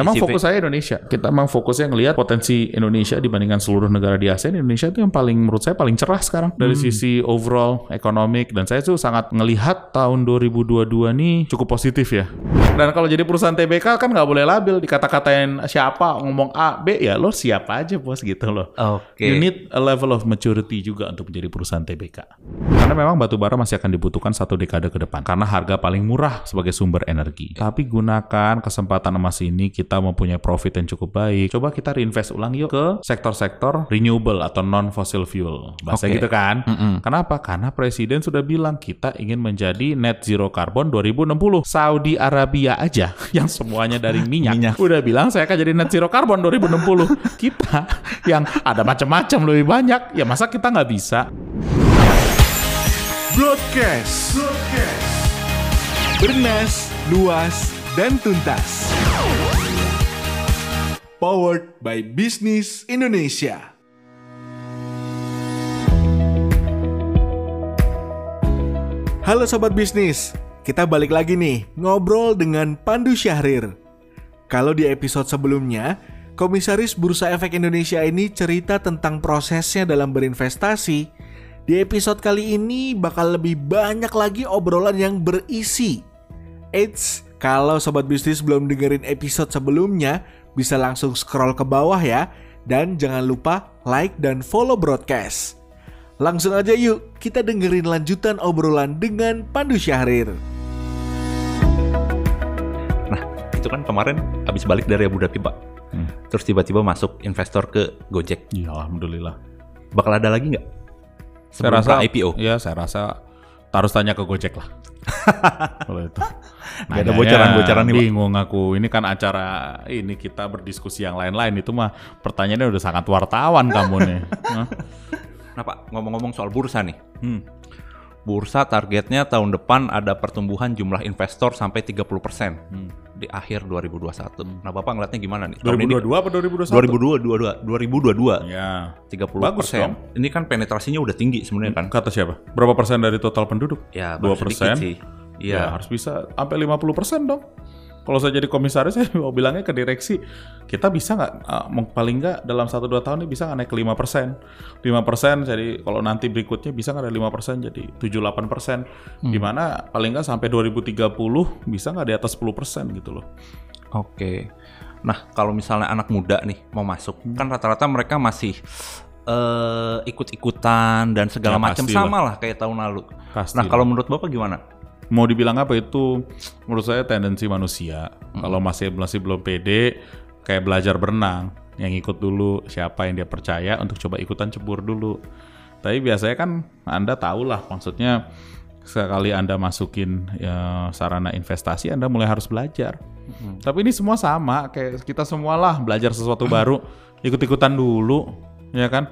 Memang fokus saya Indonesia. Kita memang fokusnya ngelihat potensi Indonesia dibandingkan seluruh negara di ASEAN. Indonesia itu yang paling menurut saya paling cerah sekarang dari Hmm. sisi overall ekonomik dan saya tuh sangat ngelihat tahun 2022 nih cukup positif ya. Dan kalau jadi perusahaan TBK kan nggak boleh labil dikata-katain siapa ngomong A B ya lo siapa aja bos gitu loh. Oke. You need a level of maturity juga untuk menjadi perusahaan TBK. Karena memang batu bara masih akan dibutuhkan satu dekade ke depan. Karena harga paling murah sebagai sumber energi. Tapi gunakan kesempatan emas ini kita mempunyai profit yang cukup baik. Coba kita reinvest ulang yuk ke sektor-sektor renewable atau non-fossil fuel. Bahasa Oke. gitu kan. Mm-mm. Kenapa? Karena Presiden sudah bilang kita ingin menjadi net zero carbon 2060. Saudi Arabia aja yang semuanya dari minyak, Minyak. udah bilang saya akan jadi net zero carbon 2060. kita yang ada macam-macam lebih banyak, ya masa kita nggak bisa? Broadcast. Bernas, luas, dan tuntas. Powered by Business Indonesia. Halo sobat bisnis, kita balik lagi nih ngobrol dengan Pandu Syahrir. Kalau di episode sebelumnya, Komisaris Bursa Efek Indonesia ini cerita tentang prosesnya dalam berinvestasi. Di episode kali ini bakal lebih banyak lagi obrolan yang berisi. Eits, kalau sobat bisnis belum dengerin episode sebelumnya, bisa langsung scroll ke bawah ya. Dan jangan lupa like dan follow broadcast. Langsung aja yuk, kita dengerin lanjutan obrolan dengan Pandu Syahrir. Nah, itu kan kemarin habis balik dari Abu Dhabi, Pak. Hmm. Terus tiba-tiba masuk investor ke Gojek. Ya alhamdulillah. Bakal ada lagi nggak? Saya rasa IPO. Ya saya rasa harus tanya ke Gojek lah. Kalau itu. Nggak ada Nanyanya bocoran-bocoran nih. Bingung aku. Ini kan acara ini kita berdiskusi yang lain-lain itu mah pertanyaannya udah sangat wartawan kamu nih. Nah, Pak, ngomong-ngomong soal bursa nih. Hmm. Bursa targetnya tahun depan ada pertumbuhan jumlah investor sampai 30% Hmm. di akhir 2021. Nah, Bapak ngeliatnya gimana nih? Tahun ini 2022 apa 2021? 2022, 2022, Ya. 30 Bagus dong. Ini kan penetrasinya udah tinggi sebenarnya kan? Kata siapa? Berapa persen dari total penduduk? Ya, Dua baru sedikit persen. sih. Ya, Iya. harus bisa sampai 50 persen dong. Kalau saya jadi komisaris, saya mau bilangnya ke direksi, kita bisa nggak, uh, paling nggak dalam 1-2 tahun ini bisa nggak naik ke 5 persen. 5 persen, jadi kalau nanti berikutnya bisa nggak ada 5 persen, jadi 7-8 persen. Di mana paling nggak sampai 2030 bisa nggak di atas 10 persen gitu loh. Oke. Nah, kalau misalnya anak muda nih mau masuk, kan rata-rata mereka masih eh ikut-ikutan dan segala Ya, macam sama lah kayak tahun lalu. Pasti Nah, lah. kalau menurut Bapak gimana? Mau dibilang apa? Itu menurut saya tendensi manusia. Kalau masih masih belum pede kayak belajar berenang. Yang ikut dulu siapa yang dia percaya untuk coba ikutan cebur dulu. Tapi biasanya kan anda tahu lah maksudnya sekali anda masukin ya, sarana investasi anda mulai harus belajar. Tapi ini semua sama kayak kita semua lah belajar sesuatu baru ikut-ikutan dulu ya kan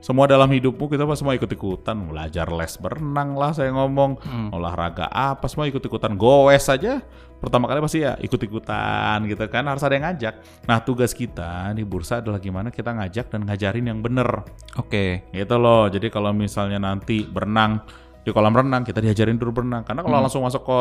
semua dalam hidupmu kita pas semua ikut-ikutan. Belajar les berenang lah saya ngomong. Olahraga apa semua ikut-ikutan. Goes saja pertama kali pasti ya ikut-ikutan gitu kan. Harus ada yang ngajak. Nah tugas kita di bursa adalah gimana kita ngajak dan ngajarin yang bener. Oke. gitu loh. Jadi kalau misalnya nanti berenang di kolam renang kita diajarin dulu berenang. Karena kalau langsung masuk ke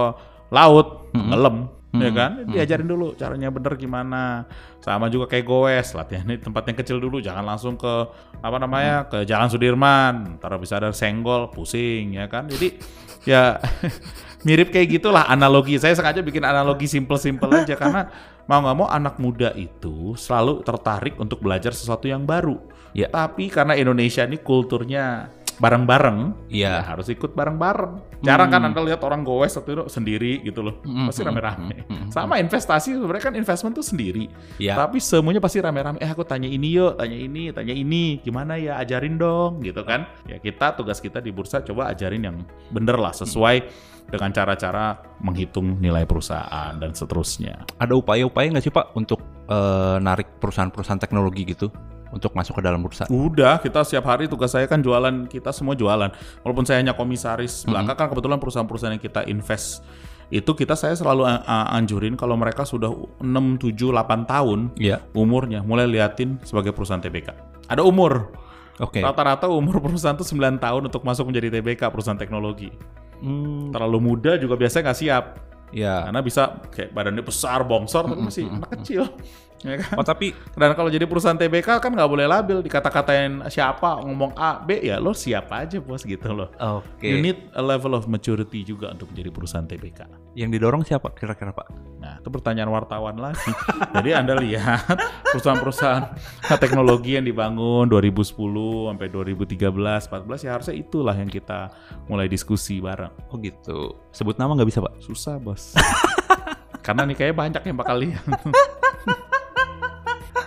laut ngelem ya kan? Diajarin dulu caranya bener gimana. Sama juga kayak goes latihan di tempat yang kecil dulu. Jangan langsung ke apa namanya ke Jalan Sudirman. Ntar bisa ada senggol pusing ya kan? Jadi ya mirip kayak gitulah analogi. Saya sengaja bikin analogi simple-simple aja. Karena mau nggak mau anak muda itu selalu tertarik untuk belajar sesuatu yang baru. Ya. tapi karena Indonesia ini kulturnya bareng-bareng, Iya. ya harus ikut bareng-bareng. Jarang kan anda lihat orang goes atau itu sendiri gitu loh, pasti rame-rame. Sama investasi sebenarnya kan investment tuh sendiri, Iya. tapi semuanya pasti rame-rame. Eh aku tanya ini yuk, tanya ini, tanya ini, gimana ya, ajarin dong, gitu kan? Ya kita tugas kita di bursa coba ajarin yang bener lah, sesuai dengan cara-cara menghitung nilai perusahaan dan seterusnya. Ada upaya-upaya nggak sih Pak untuk eh, narik perusahaan-perusahaan teknologi gitu untuk masuk ke dalam bursa? Udah, kita setiap hari tugas saya kan jualan, kita semua jualan. Walaupun saya hanya komisaris belakang kan kebetulan perusahaan-perusahaan yang kita invest itu kita saya selalu anjurin kalau mereka sudah 6, 7, 8 tahun Iya. umurnya mulai liatin sebagai perusahaan TBK. Ada umur. Oke. Rata-rata umur perusahaan tuh 9 tahun untuk masuk menjadi TBK perusahaan teknologi. Hmm, Terlalu muda juga biasanya nggak siap. ya. Karena bisa kayak badannya besar, bongsor, tapi masih anak kecil. Ya kan? Oh tapi Dan kalau jadi perusahaan TBK kan nggak boleh labil dikata-katain siapa ngomong A B ya lo siapa aja bos gitu loh. oke. You need a level of maturity juga untuk menjadi perusahaan TBK. Yang didorong siapa kira-kira Pak? Nah, itu pertanyaan wartawan lagi. Jadi Anda lihat perusahaan-perusahaan teknologi yang dibangun 2010 sampai 2013, 14 ya harusnya itulah yang kita mulai diskusi bareng. Oh gitu. Sebut nama nggak bisa Pak? Susah, Bos. Karena nih kayaknya banyak yang bakal lihat.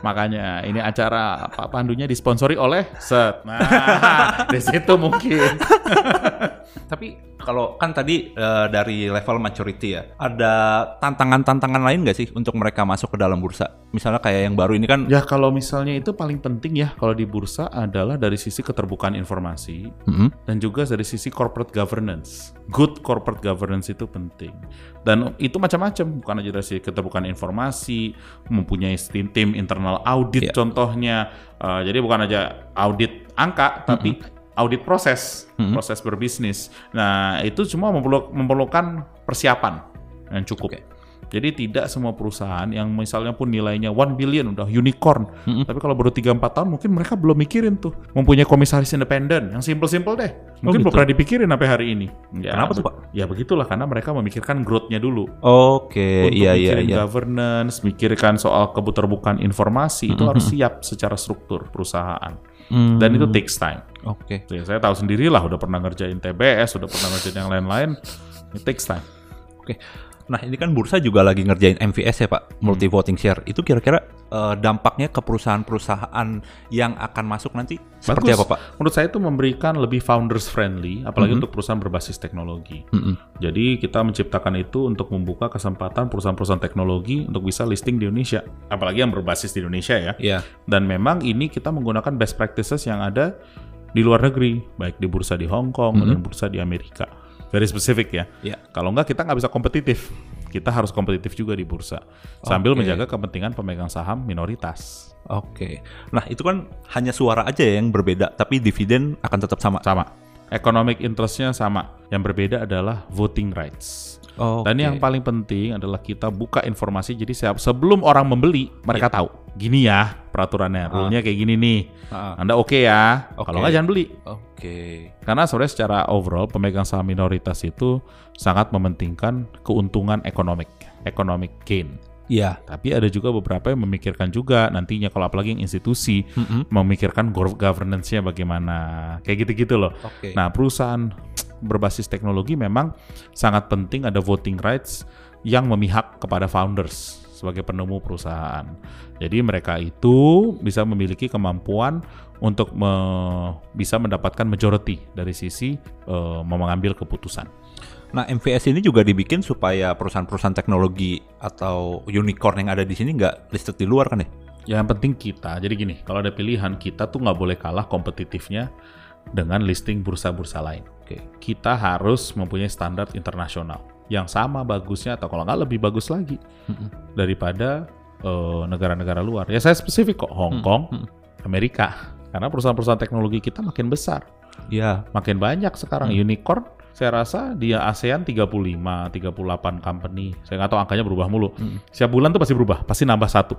Makanya ini acara Pak Pandunya disponsori oleh Set. Nah, di situ mungkin. Tapi kalau kan tadi eh, dari level maturity ya, ada tantangan-tantangan lain nggak sih untuk mereka masuk ke dalam bursa? Misalnya kayak yang baru ini kan, Ya kalau misalnya itu paling penting ya kalau di bursa adalah dari sisi keterbukaan informasi Mm-mm. dan juga dari sisi corporate governance. Good corporate governance itu penting. Dan itu macam-macam, bukan aja dari sisi keterbukaan informasi, mempunyai tim, internal audit Iya. contohnya. Uh, jadi bukan aja audit angka, tapi audit proses, proses berbisnis. Nah, itu semua memerlu- memerlukan persiapan yang cukup. Oke. Jadi tidak semua perusahaan yang misalnya pun nilainya 1 billion udah unicorn, tapi kalau baru 3-4 tahun mungkin mereka belum mikirin tuh mempunyai komisaris independen yang simple-simple deh. Mungkin belum gitu. pernah dipikirin sampai hari ini. Ya, Kenapa tuh, Pak? Ya begitulah karena mereka memikirkan growth-nya dulu. Oke, Untuk iya iya iya. governance, mikirkan soal keterbukaan informasi itu harus siap secara struktur perusahaan. Hmm, Dan itu takes time. Oke. Ya, saya tahu sendiri lah, udah pernah ngerjain TBS, udah pernah ngerjain yang lain-lain. It takes time. Oke. Nah, ini kan bursa juga lagi ngerjain MVS ya, Pak, multi voting share. Itu kira-kira eh, dampaknya ke perusahaan-perusahaan yang akan masuk nanti seperti Bagus. apa, Pak? Menurut saya itu memberikan lebih founders friendly, apalagi untuk perusahaan berbasis teknologi. Mm-mm. Jadi kita menciptakan itu untuk membuka kesempatan perusahaan-perusahaan teknologi untuk bisa listing di Indonesia, apalagi yang berbasis di Indonesia ya. Iya. Dan memang ini kita menggunakan best practices yang ada di luar negeri, baik di bursa di Hong Kong dan bursa di Amerika. Very spesifik ya. Iya. Kalau enggak kita nggak bisa kompetitif. Kita harus kompetitif juga di bursa, sambil menjaga kepentingan pemegang saham minoritas. Oke. Nah, itu kan hanya suara aja ya yang berbeda, tapi dividen akan tetap sama. Sama. Economic interest-nya sama. Yang berbeda adalah voting rights. Oke. Dan yang paling penting adalah kita buka informasi jadi siap sebelum orang membeli mereka tahu. Gini ya peraturannya, rule-nya kayak gini nih. Ah. Anda oke ya? Oke. Kalau nggak jangan beli. Oke. Karena sebenarnya secara overall pemegang saham minoritas itu sangat mementingkan keuntungan ekonomik, economic gain. Iya. Tapi ada juga beberapa yang memikirkan juga nantinya kalau apalagi yang institusi Mm-mm. memikirkan gov- governance-nya bagaimana. Kayak gitu-gitu loh. Oke. Nah, perusahaan berbasis teknologi memang sangat penting ada voting rights yang memihak kepada founders sebagai penemu perusahaan. Jadi mereka itu bisa memiliki kemampuan untuk me- bisa mendapatkan majority dari sisi eh, mengambil keputusan. Nah, MVS ini juga dibikin supaya perusahaan-perusahaan teknologi atau unicorn yang ada di sini nggak listed di luar kan ya? Yang penting kita, jadi gini, kalau ada pilihan kita tuh nggak boleh kalah kompetitifnya dengan listing bursa-bursa lain. Oke. Kita harus mempunyai standar internasional yang sama bagusnya atau kalau nggak lebih bagus lagi daripada eh, negara-negara luar. Ya saya spesifik kok Hong Kong, Amerika, karena perusahaan-perusahaan teknologi kita makin besar, Iya. makin banyak sekarang unicorn. Saya rasa di ASEAN 35, 38 company. Saya nggak tahu angkanya berubah mulu. Setiap bulan tuh pasti berubah, pasti nambah satu.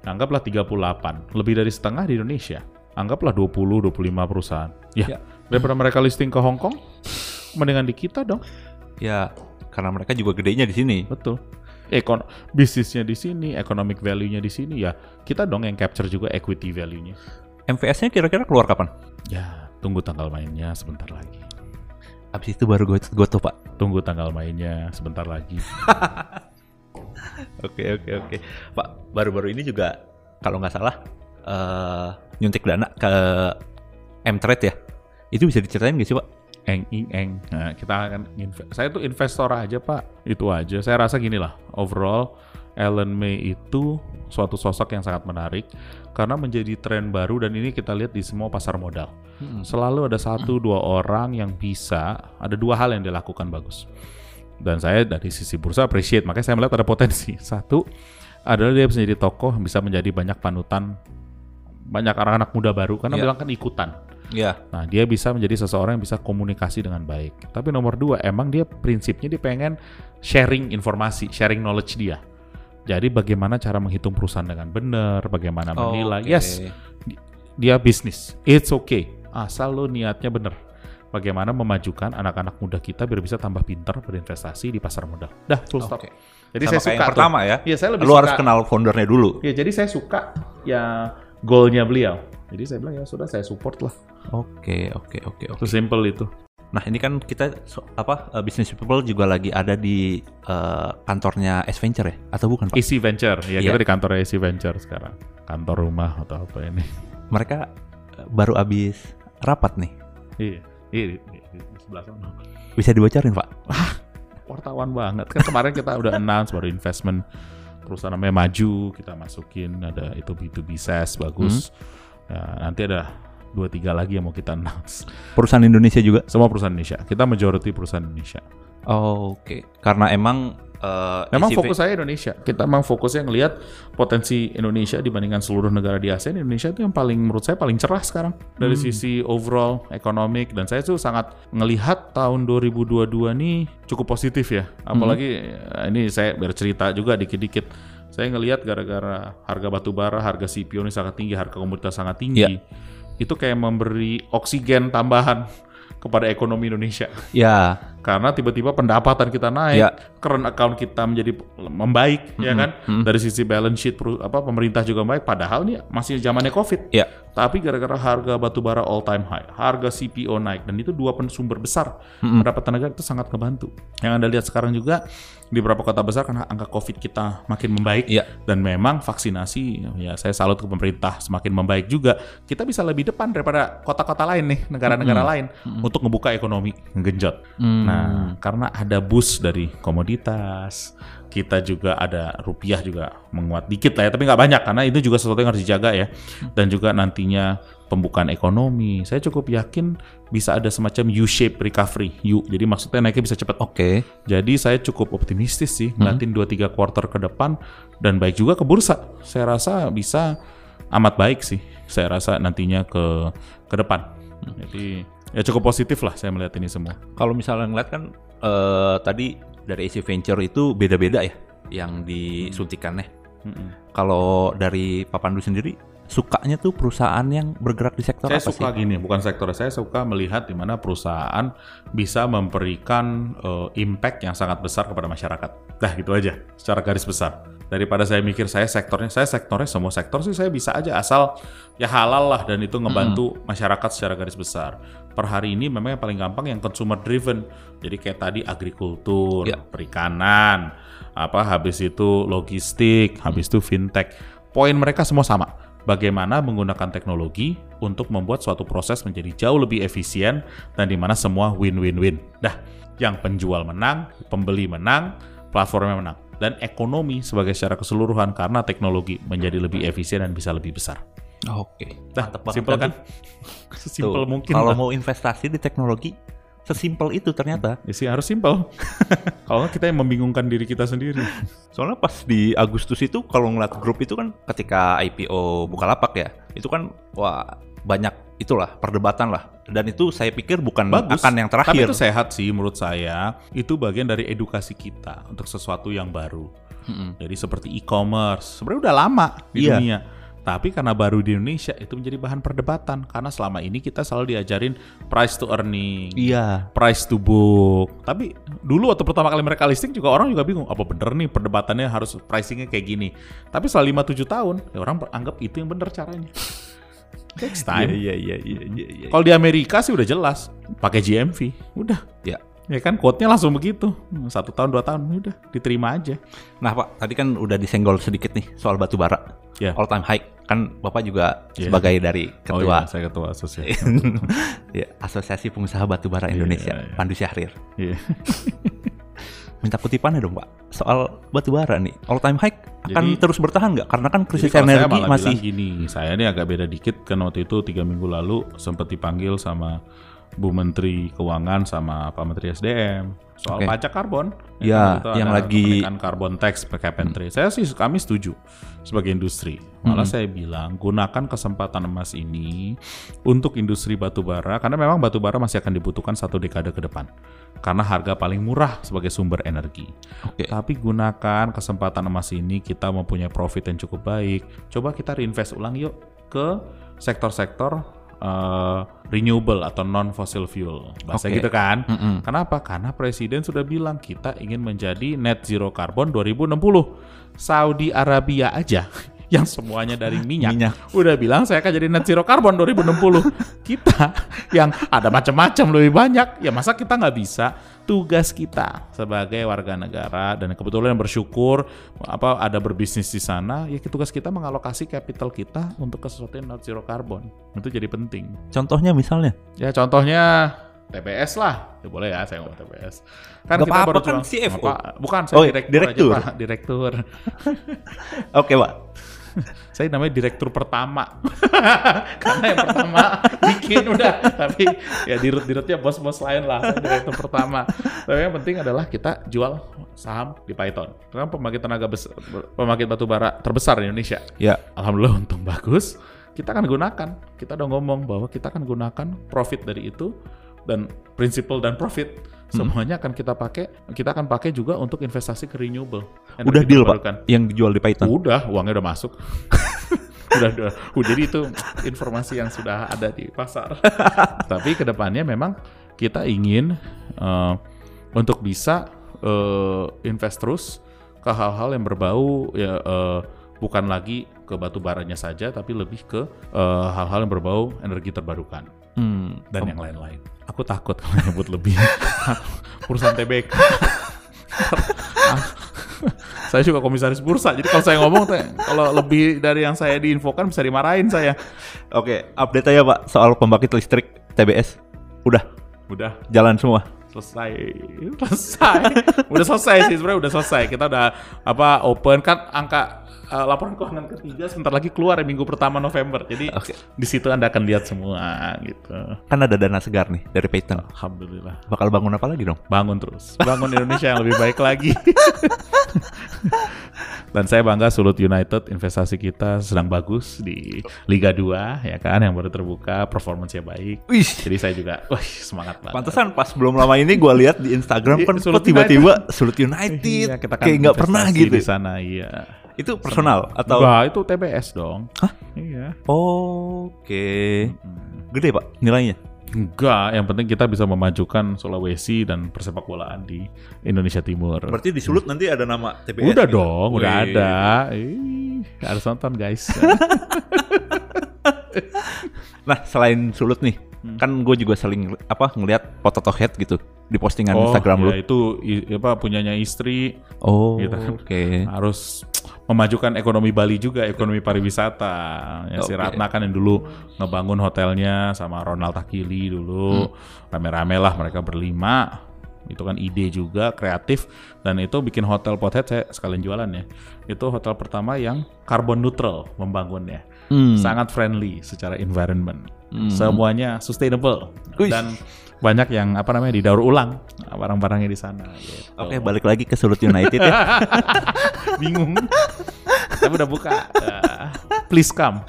Anggaplah 38, lebih dari setengah di Indonesia. Anggaplah 20, 25 perusahaan. Ya, Ya. daripada mereka listing ke Hong Kong, mendingan di kita dong. Ya, karena mereka juga gedenya di sini. Betul. Ekon bisnisnya di sini, economic value-nya di sini ya. Kita dong yang capture juga equity value-nya. MVS-nya kira-kira keluar kapan? Ya, tunggu tanggal mainnya sebentar lagi. Abis itu baru gue goto, Pak. Tunggu tanggal mainnya sebentar lagi. Oke, oke, oke. Pak, baru-baru ini juga kalau nggak salah eh nyuntik dana ke M-Trade ya. Itu bisa diceritain nggak sih, Pak? Eng ing eng. Nah, kita akan saya tuh investor aja, Pak. Itu aja. Saya rasa gini lah, overall Ellen May itu suatu sosok yang sangat menarik karena menjadi tren baru dan ini kita lihat di semua pasar modal. Selalu ada satu dua orang yang bisa, ada dua hal yang dilakukan bagus. Dan saya dari sisi bursa appreciate, makanya saya melihat ada potensi. Satu adalah dia bisa menjadi tokoh, bisa menjadi banyak panutan banyak anak-anak muda baru karena Iya. bilang kan ikutan. Ya. Nah, dia bisa menjadi seseorang yang bisa komunikasi dengan baik. Tapi nomor dua, emang dia prinsipnya dia pengen sharing informasi, sharing knowledge dia. Jadi bagaimana cara menghitung perusahaan dengan benar, bagaimana menilai. Oke. Yes, di- dia bisnis. It's okay. Asal lo niatnya benar. Bagaimana memajukan anak-anak muda kita biar bisa tambah pintar berinvestasi di pasar modal. Dah, full stop. Oke. Jadi Sama saya suka yang tuh. pertama ya. Iya, saya lebih Lu suka. harus kenal foundernya dulu. Ya, jadi saya suka ya goalnya beliau. Jadi saya bilang ya sudah saya support lah. Oke, oke, oke, oke. Simple itu. Nah, ini kan kita so- apa uh, business people juga lagi ada di uh, kantornya S Venture ya? Atau bukan, Pak? Easy Venture. Ya, Iya. kita di kantor Easy Venture sekarang. Kantor rumah atau apa ini. Mereka uh, baru habis rapat nih. Iya. Iya, di, di, di, di sebelah sana. Bisa dibocorin, Pak? Wartawan banget. Kan kemarin kita udah announce baru investment perusahaan namanya Maju, kita masukin ada itu B2B SaaS bagus. Ya, nanti ada dua tiga lagi yang mau kita announce. Perusahaan Indonesia juga? Semua perusahaan Indonesia. Kita majority perusahaan Indonesia. Oh, Oke, karena emang uh, Memang SCV fokus saya Indonesia. Kita memang fokusnya ngelihat potensi Indonesia dibandingkan seluruh negara di ASEAN. Indonesia itu yang paling menurut saya paling cerah sekarang dari sisi overall ekonomik dan saya tuh sangat ngelihat tahun 2022 nih cukup positif ya. Apalagi eh, ini saya bercerita juga dikit-dikit. Saya ngelihat gara-gara harga batu bara, harga CPO ini sangat tinggi, harga komoditas sangat tinggi. Iya. Itu kayak memberi oksigen tambahan kepada ekonomi Indonesia Ya, karena tiba-tiba pendapatan kita naik, Ya. Current account kita menjadi membaik, ya kan? Dari sisi balance sheet apa pemerintah juga baik. Padahal nih masih zamannya covid. ya. Tapi gara-gara harga batu bara all time high, harga CPO naik, dan itu dua sumber besar pendapatan negara itu sangat ngebantu. Yang anda lihat sekarang juga di beberapa kota besar karena angka covid kita makin membaik Iya. dan memang vaksinasi ya saya salut ke pemerintah semakin membaik juga kita bisa lebih depan daripada kota-kota lain nih negara-negara lain untuk ngebuka ekonomi genjot nah karena ada boost dari komoditas kita juga ada rupiah juga menguat dikit lah ya tapi nggak banyak karena itu juga sesuatu yang harus dijaga ya dan juga nantinya pembukaan ekonomi saya cukup yakin bisa ada semacam U-shape recovery U jadi maksudnya naiknya bisa cepat Oke. jadi saya cukup optimistis sih ngeliatin 2-3 quarter ke depan dan baik juga ke bursa. Saya rasa bisa amat baik sih. Saya rasa nantinya ke ke depan. Jadi ya cukup positif lah saya melihat ini semua. Kalau misalnya ngeliat kan eh, tadi dari AC Venture itu beda-beda ya yang disuntikannya. Kalau dari Pak Pandu sendiri sukanya tuh perusahaan yang bergerak di sektor Saya apa suka sih? gini, bukan sektor saya suka melihat di mana perusahaan bisa memberikan eh, impact yang sangat besar kepada masyarakat. Dah gitu aja, secara garis besar. Daripada saya mikir saya sektornya, saya sektornya semua sektor sih saya bisa aja asal ya halal lah dan itu ngebantu masyarakat secara garis besar. Per hari ini memang yang paling gampang yang consumer driven. Jadi kayak tadi agrikultur, Ya. perikanan, apa habis itu logistik, habis itu fintech. Poin mereka semua sama bagaimana menggunakan teknologi untuk membuat suatu proses menjadi jauh lebih efisien dan di mana semua win-win-win. Dah, yang penjual menang, pembeli menang, platformnya menang, dan ekonomi sebagai secara keseluruhan karena teknologi menjadi lebih efisien dan bisa lebih besar. Oke. Dah, Mantep banget simpel kan? Sesimpel mungkin. Kalau mau investasi di teknologi, sesimpel itu ternyata. Ya sih harus simpel. Kalau kita yang membingungkan diri kita sendiri. Soalnya pas di Agustus itu kalau ngeliat grup itu kan ketika IPO Bukalapak ya, itu kan wah banyak itulah perdebatan lah. Dan itu saya pikir bukan Bagus. akan yang Tapi terakhir. itu sehat sih menurut saya. Itu bagian dari edukasi kita untuk sesuatu yang baru. Mm-mm. Jadi seperti e-commerce, sebenarnya udah lama di Iya. dunia. Tapi karena baru di Indonesia itu menjadi bahan perdebatan karena selama ini kita selalu diajarin price to earning, Iya. price to book. Tapi dulu waktu pertama kali mereka listing juga orang juga bingung apa bener nih perdebatannya harus pricingnya kayak gini. Tapi setelah 5-7 tahun ya orang anggap itu yang bener caranya. Takes time. Iya iya iya iya iya. Kalau di Amerika sih udah jelas pakai GMV, udah. Ya. Ya kan quote-nya langsung begitu. Satu tahun dua tahun udah diterima aja. Nah Pak, tadi kan udah disenggol sedikit nih soal batu bara. Ya. All time high. Kan Bapak juga Iya. sebagai dari Oh ketua iya, saya ketua asosiasi. ya, Asosiasi Pengusaha Batu Bara Indonesia, iya. Pandu Syahrir. Iya. Minta kutipannya dong Pak, soal batu bara nih. All time high akan Jadi- terus bertahan nggak? Karena kan krisis saya energi malah masih gini, saya ini agak beda dikit kan waktu itu tiga minggu lalu sempat dipanggil sama Bu Menteri Keuangan sama Pak Menteri SDM soal Oke. pajak karbon. Ya, kan, itu yang lagi- carbon tax cap and trade. Saya sih kami setuju sebagai industri. Malah saya bilang gunakan kesempatan emas ini untuk industri batubara karena memang batubara masih akan dibutuhkan satu dekade ke depan karena harga paling murah sebagai sumber energi. Oke. Tapi gunakan kesempatan emas ini kita mempunyai profit yang cukup baik. Coba kita reinvest ulang yuk ke sektor-sektor eh, renewable atau non fossil fuel. Bahasa Oke. gitu kan? Mm-mm. Kenapa? Karena presiden sudah bilang kita ingin menjadi net zero carbon 2060. Saudi Arabia aja yang semuanya dari minyak, Minyak. udah bilang saya akan jadi net zero carbon 2060. kita yang ada macam-macam lebih banyak, ya masa kita nggak bisa? Tugas kita sebagai warga negara dan kebetulan yang bersyukur apa ada berbisnis di sana, ya tugas kita mengalokasi capital kita untuk ke sesuatu yang net zero carbon. Itu jadi penting. Contohnya misalnya. Ya contohnya TBS lah, ya boleh ya saya ngomong TBS. Kan Nggak kita apa-apa, baru kan CFO. apa- bukan saya Oh, direktur, direktur. aja Pak, direktur. Oke, Pak. Saya namanya direktur pertama. Karena yang pertama bikin udah, tapi ya dirut-dirutnya bos-bos lain lah, saya direktur pertama. Tapi yang penting adalah kita jual saham di Python. Karena pembangkit tenaga besar, pembangkit batu bara terbesar di Indonesia. Ya. Alhamdulillah untung bagus. Kita akan gunakan, kita udah ngomong bahwa kita akan gunakan profit dari itu dan prinsipal dan profit semuanya akan kita pakai, kita akan pakai juga untuk investasi ke renewable. Udah deal. Pak. Yang dijual di Python. Udah, uangnya udah masuk. udah, udah, udah. Jadi itu informasi yang sudah ada di pasar. Tapi ke depannya memang kita ingin eh, untuk bisa eh, invest terus ke hal-hal yang berbau ya eh, bukan lagi ke batu baranya saja, tapi lebih ke hal-hal yang berbau energi terbarukan Hmm. dan yang lain-lain. Aku takut kalau nyebut lebih perusahaan TBK. saya juga komisaris bursa, jadi kalau saya ngomong kalau lebih dari yang saya diinfokan bisa dimarahin saya. Oke, update aja Pak soal pembangkit listrik TBS. Udah Udah jalan semua. selesai, selesai, udah selesai sih sebenarnya udah selesai. Kita udah apa open kan angka eh, laporan keuangan ketiga sebentar lagi keluar ya minggu pertama November. Jadi Oke. di situ anda akan lihat semua gitu. Kan ada dana segar nih dari Python. Alhamdulillah. Bakal bangun apa lagi dong? bangun terus, bangun Indonesia yang lebih baik lagi. Dan saya bangga Sulut United investasi kita sedang bagus di Liga 2 ya kan yang baru terbuka, performance-nya baik. Wih, Jadi saya juga wah semangat banget. pantesan pas belum lama ini gue lihat di Instagram Iya, kan Sulut tiba-tiba Sulut United Iya, kita kan kayak nggak pernah gitu. di sana, iya. Itu personal atau? Wah, itu TBS dong. Hah? Iya. Oke. Gede pak nilainya. Enggak, yang penting kita bisa memajukan Sulawesi dan persepak bolaan di Indonesia Timur. Berarti di Sulut nanti ada nama TBS. Udah gitu? dong, udah Wih. ada. Ih, harus nonton guys. Nah selain Sulut nih, Hmm. kan gue juga sering apa ngelihat potato head gitu di postingan oh, Instagram lu. ya itu apa punyanya istri Oh, gitu kan. oke. harus memajukan ekonomi Bali juga, ekonomi pariwisata. Ya, si Oke. Ratna kan yang dulu ngebangun hotelnya sama Ronald Takili dulu, Hmm. rame-rame lah mereka berlima. Itu kan ide juga kreatif dan itu bikin hotel pothead saya sekalian jualan ya. Itu hotel pertama yang carbon neutral membangunnya. Hmm. sangat friendly secara environment. Hmm. Semuanya sustainable Wih. dan banyak yang apa namanya didaur ulang barang-barangnya di sana. gitu. Oke, balik lagi ke Sulut United ya. bingung. Tapi udah buka. Ya, please come.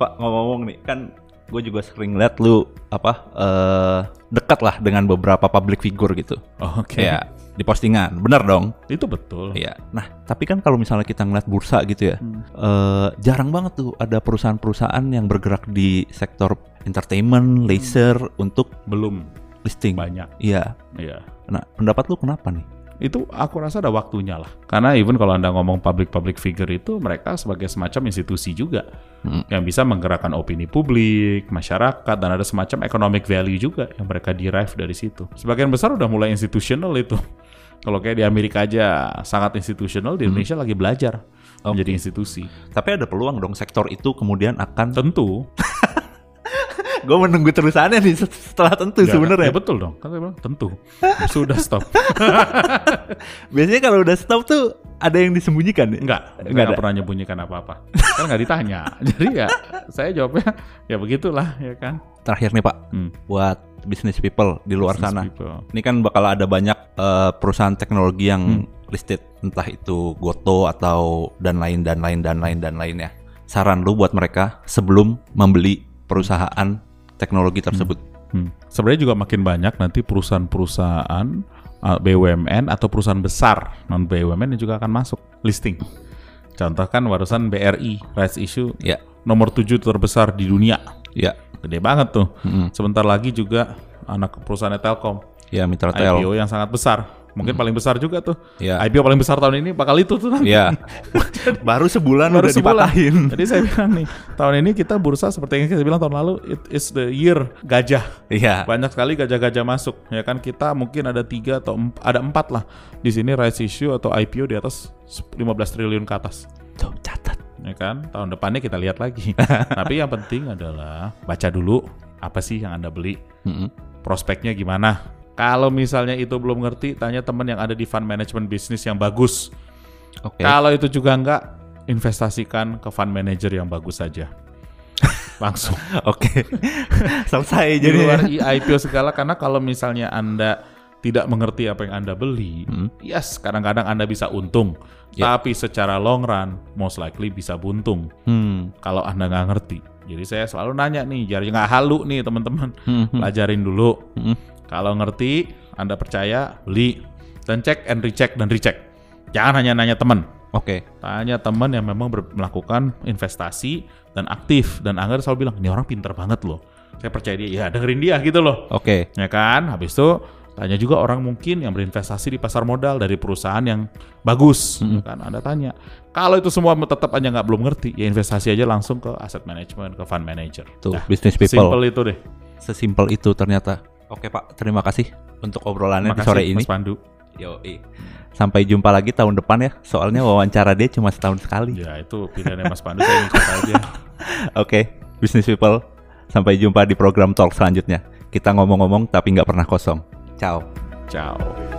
Pak ngomong-ngomong nih, kan gue juga sering lihat lu apa eh dekat lah dengan beberapa public figure gitu. Oke. Ya, di postingan. Bener dong? Itu betul. Iya. Nah, tapi kan kalau misalnya kita ngeliat bursa gitu ya, eh, jarang banget tuh ada perusahaan-perusahaan yang bergerak di sektor entertainment, leisure untuk Belum listing. banyak. Iya. Iya. Nah, pendapat lu kenapa nih? Itu aku rasa ada waktunya lah. Karena even kalau Anda ngomong public-public figure itu mereka sebagai semacam institusi juga Hmm. yang bisa menggerakkan opini publik, masyarakat dan ada semacam economic value juga yang mereka derive dari situ. Sebagian besar udah mulai institutional itu. Kalau kayak di Amerika aja sangat institutional, di Indonesia lagi belajar menjadi institusi. Tapi ada peluang dong sektor itu kemudian akan Tentu. gue menunggu terusannya nih setelah tentu Ya, sebenarnya. Ya betul dong. Kan bilang tentu. Sudah stop. Biasanya kalau udah stop tuh ada yang disembunyikan. ya? Enggak, Enggak enggak ada. pernah nyembunyikan apa-apa. kan nggak ditanya. Jadi ya saya jawabnya ya begitulah ya kan. Terakhir nih Pak, Hmm. buat business people di luar Business sana. people. Ini kan bakal ada banyak eh, perusahaan teknologi yang Hmm. listed, entah itu Goto atau dan lain dan lain dan lain dan lainnya. Saran lu buat mereka sebelum membeli perusahaan teknologi tersebut. Hmm. Sebenarnya juga makin banyak nanti perusahaan-perusahaan uh, BUMN atau perusahaan besar non BUMN yang juga akan masuk listing. Contoh kan barusan BRI rights issue Ya, nomor 7 terbesar di dunia. Ya, Gede banget tuh. Mm-mm. Sebentar lagi juga anak perusahaan Telkom ya Mitra Tel. IPO yang sangat besar. Mungkin paling besar juga tuh. Ya. IPO paling besar tahun ini bakal itu tuh nanti. Ya, baru sebulan Baru udah sebulan. dipatahin. Jadi saya bilang nih, tahun ini kita bursa seperti yang kita bilang tahun lalu, it is the year gajah. Iya, Banyak sekali gajah-gajah masuk, ya kan kita mungkin ada tiga atau emp- ada empat lah di sini rights issue atau IPO di atas 15 triliun ke atas, tuh. Ya kan? Tahun depannya kita lihat lagi. Tapi yang penting adalah baca dulu apa sih yang anda beli, Mm-mm. prospeknya gimana. Kalau misalnya itu belum ngerti, tanya teman yang ada di fund management bisnis yang bagus. Oke. Kalau itu juga enggak, investasikan ke fund manager yang bagus saja. Langsung. Oke. Selesai di jadi. luar IPO segala karena kalau misalnya Anda tidak mengerti apa yang Anda beli, Hmm. yes, kadang-kadang Anda bisa untung. Ya. Tapi secara long run, most likely bisa buntung Hmm. kalau Anda nggak ngerti. Jadi saya selalu nanya nih, jadi nggak halu nih teman-teman, Hmm, pelajarin dulu. Hmm. Kalau ngerti, Anda percaya, beli. Dan cek and recheck dan recheck. Jangan hanya nanya teman. Oke. Tanya teman yang memang ber- melakukan investasi dan aktif. Dan Angga selalu bilang, ini orang pinter banget loh. Saya percaya dia, ya dengerin dia gitu loh. Oke. Ya kan? Habis itu tanya juga orang mungkin yang berinvestasi di pasar modal dari perusahaan yang bagus. Ya kan? Anda tanya. Kalau itu semua tetap aja nggak belum ngerti, ya investasi aja langsung ke aset management, ke fund manager. Tuh, Dah, business people. Simple itu deh. Sesimpel itu ternyata. Oke Pak, terima kasih untuk obrolannya di Makasih sore ini. Mas Pandu. Yoi. Sampai jumpa lagi tahun depan ya. Soalnya wawancara dia cuma setahun sekali. Ya itu pilihannya Mas Pandu saya ngikut aja. Oke, business people. Sampai jumpa di program talk selanjutnya. Kita ngomong-ngomong tapi nggak pernah kosong. Chao. Chao.